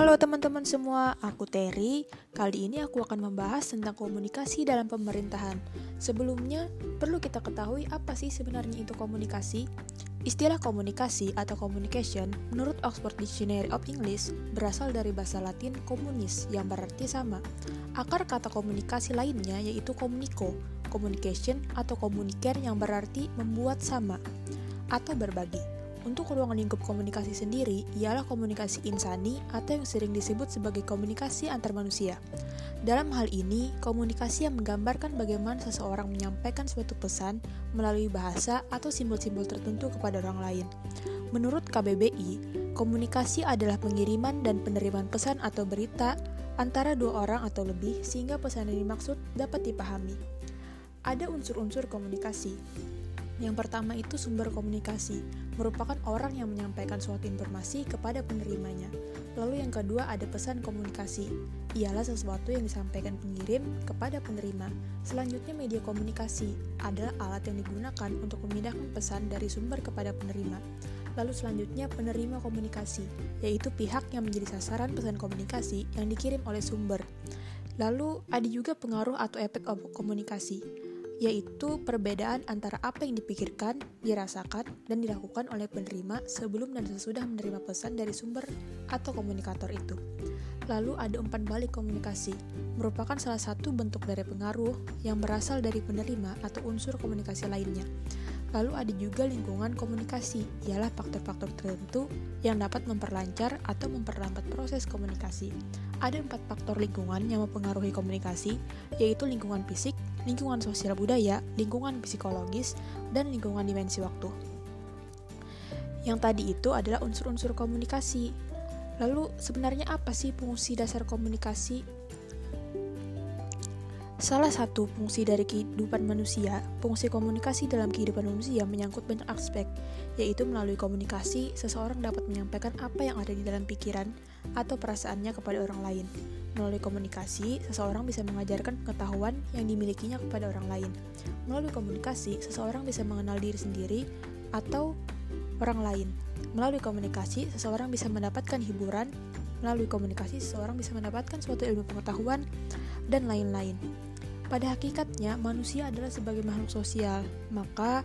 Halo teman-teman semua, aku Terry. Kali ini aku akan membahas tentang komunikasi dalam pemerintahan. Sebelumnya, perlu kita ketahui apa sih sebenarnya itu komunikasi? Istilah komunikasi atau communication menurut Oxford Dictionary of English berasal dari bahasa Latin komunis yang berarti sama. Akar kata komunikasi lainnya yaitu komuniko, communication atau communicare yang berarti membuat sama atau berbagi. Untuk ruang lingkup komunikasi sendiri ialah komunikasi insani atau yang sering disebut sebagai komunikasi antar manusia. Dalam hal ini, komunikasi yang menggambarkan bagaimana seseorang menyampaikan suatu pesan melalui bahasa atau simbol-simbol tertentu kepada orang lain. Menurut KBBI, komunikasi adalah pengiriman dan penerimaan pesan atau berita antara dua orang atau lebih sehingga pesan yang dimaksud dapat dipahami. Ada unsur-unsur komunikasi, yang pertama itu sumber komunikasi, merupakan orang yang menyampaikan suatu informasi kepada penerimanya. Lalu yang kedua ada pesan komunikasi, ialah sesuatu yang disampaikan pengirim kepada penerima. Selanjutnya media komunikasi adalah alat yang digunakan untuk memindahkan pesan dari sumber kepada penerima. Lalu selanjutnya penerima komunikasi, yaitu pihak yang menjadi sasaran pesan komunikasi yang dikirim oleh sumber. Lalu ada juga pengaruh atau efek komunikasi yaitu perbedaan antara apa yang dipikirkan, dirasakan, dan dilakukan oleh penerima sebelum dan sesudah menerima pesan dari sumber atau komunikator itu. Lalu ada umpan balik komunikasi, merupakan salah satu bentuk dari pengaruh yang berasal dari penerima atau unsur komunikasi lainnya. Lalu ada juga lingkungan komunikasi, ialah faktor-faktor tertentu yang dapat memperlancar atau memperlambat proses komunikasi. Ada empat faktor lingkungan yang mempengaruhi komunikasi, yaitu lingkungan fisik, lingkungan sosial budaya, lingkungan psikologis, dan lingkungan dimensi waktu. Yang tadi itu adalah unsur-unsur komunikasi. Lalu sebenarnya apa sih fungsi dasar komunikasi Salah satu fungsi dari kehidupan manusia, fungsi komunikasi dalam kehidupan manusia menyangkut banyak aspek, yaitu melalui komunikasi, seseorang dapat menyampaikan apa yang ada di dalam pikiran atau perasaannya kepada orang lain. Melalui komunikasi, seseorang bisa mengajarkan pengetahuan yang dimilikinya kepada orang lain. Melalui komunikasi, seseorang bisa mengenal diri sendiri atau orang lain. Melalui komunikasi, seseorang bisa mendapatkan hiburan. Melalui komunikasi, seseorang bisa mendapatkan suatu ilmu pengetahuan dan lain-lain. Pada hakikatnya, manusia adalah sebagai makhluk sosial, maka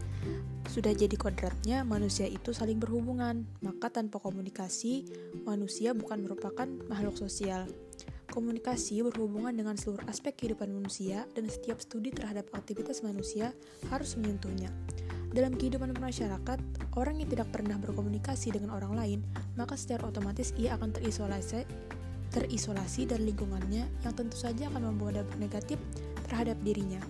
sudah jadi kodratnya manusia itu saling berhubungan. Maka tanpa komunikasi, manusia bukan merupakan makhluk sosial. Komunikasi berhubungan dengan seluruh aspek kehidupan manusia dan setiap studi terhadap aktivitas manusia harus menyentuhnya. Dalam kehidupan masyarakat, orang yang tidak pernah berkomunikasi dengan orang lain, maka secara otomatis ia akan terisolasi terisolasi dari lingkungannya yang tentu saja akan membawa dampak negatif terhadap dirinya.